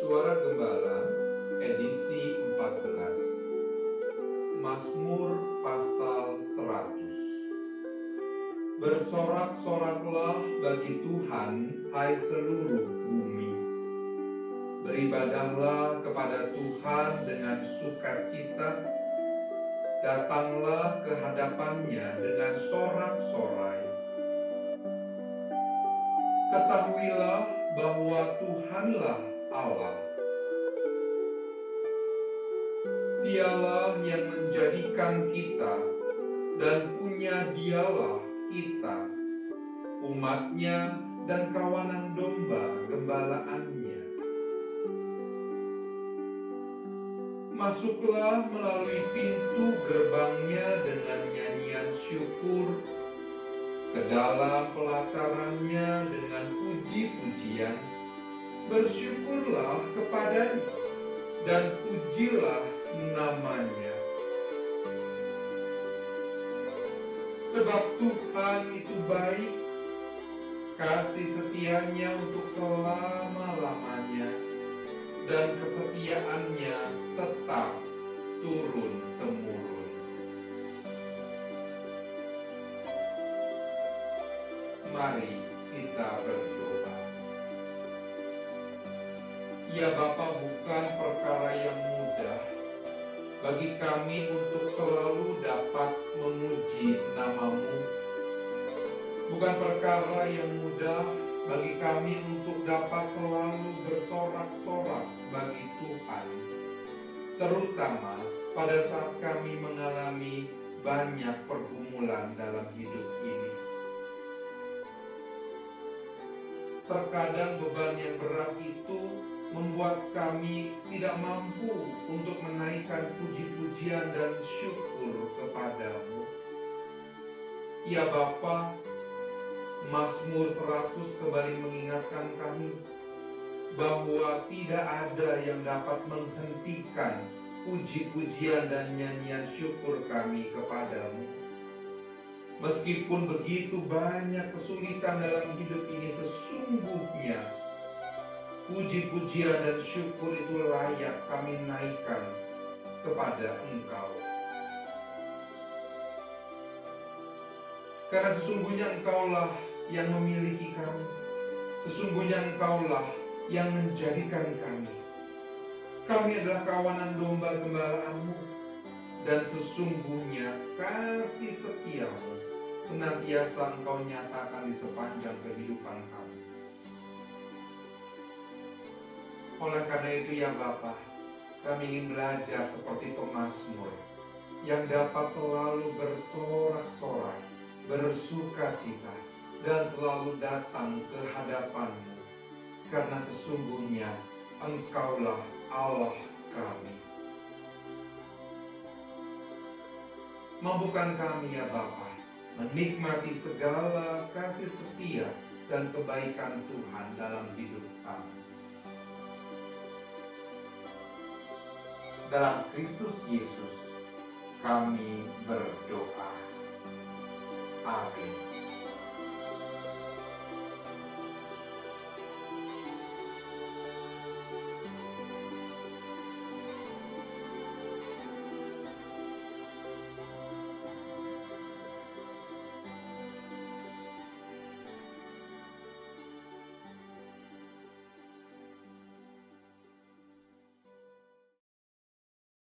Suara Gembala edisi 14 Mazmur pasal 100 Bersorak-soraklah bagi Tuhan hai seluruh bumi. Beribadahlah kepada Tuhan dengan sukacita. Datanglah ke hadapannya dengan sorak-sorai. Ketahuilah bahwa Tuhanlah Allah. Dialah yang menjadikan kita dan punya dialah kita, umatnya dan kawanan domba gembalaannya. Masuklah melalui pintu gerbangnya dengan nyanyian syukur, ke dalam pelatarannya dengan puji-pujian, bersyukurlah kepadanya dan pujilah namanya. Sebab Tuhan itu baik, kasih setianya untuk selama-lamanya, dan kesetiaannya tetap turun-temurun. Mari kita berdoa. Ya Bapa bukan perkara yang mudah bagi kami untuk selalu dapat memuji namamu. Bukan perkara yang mudah bagi kami untuk dapat selalu bersorak-sorak bagi Tuhan. Terutama pada saat kami mengalami banyak pergumulan dalam hidup ini. Terkadang beban yang berat itu membuat kami tidak mampu untuk menaikkan puji-pujian dan syukur kepadamu. Ya Bapa, Mazmur 100 kembali mengingatkan kami bahwa tidak ada yang dapat menghentikan puji-pujian dan nyanyian syukur kami kepadamu. Meskipun begitu banyak kesulitan dalam hidup ini sesungguhnya puji-pujian dan syukur itu layak kami naikkan kepada Engkau. Karena sesungguhnya Engkaulah yang memiliki kami. Sesungguhnya Engkaulah yang menjadikan kami. Kami adalah kawanan domba gembalaanmu. Dan sesungguhnya kasih setiamu senantiasa Engkau nyatakan di sepanjang kehidupan kami. Oleh karena itu ya Bapak, kami ingin belajar seperti pemazmur yang dapat selalu bersorak-sorai, bersuka cita, dan selalu datang ke hadapanmu. Karena sesungguhnya Engkaulah Allah kami. Mampukan kami ya Bapa, menikmati segala kasih setia dan kebaikan Tuhan dalam hidup kami. Dalam Kristus Yesus kami berdoa. Amin.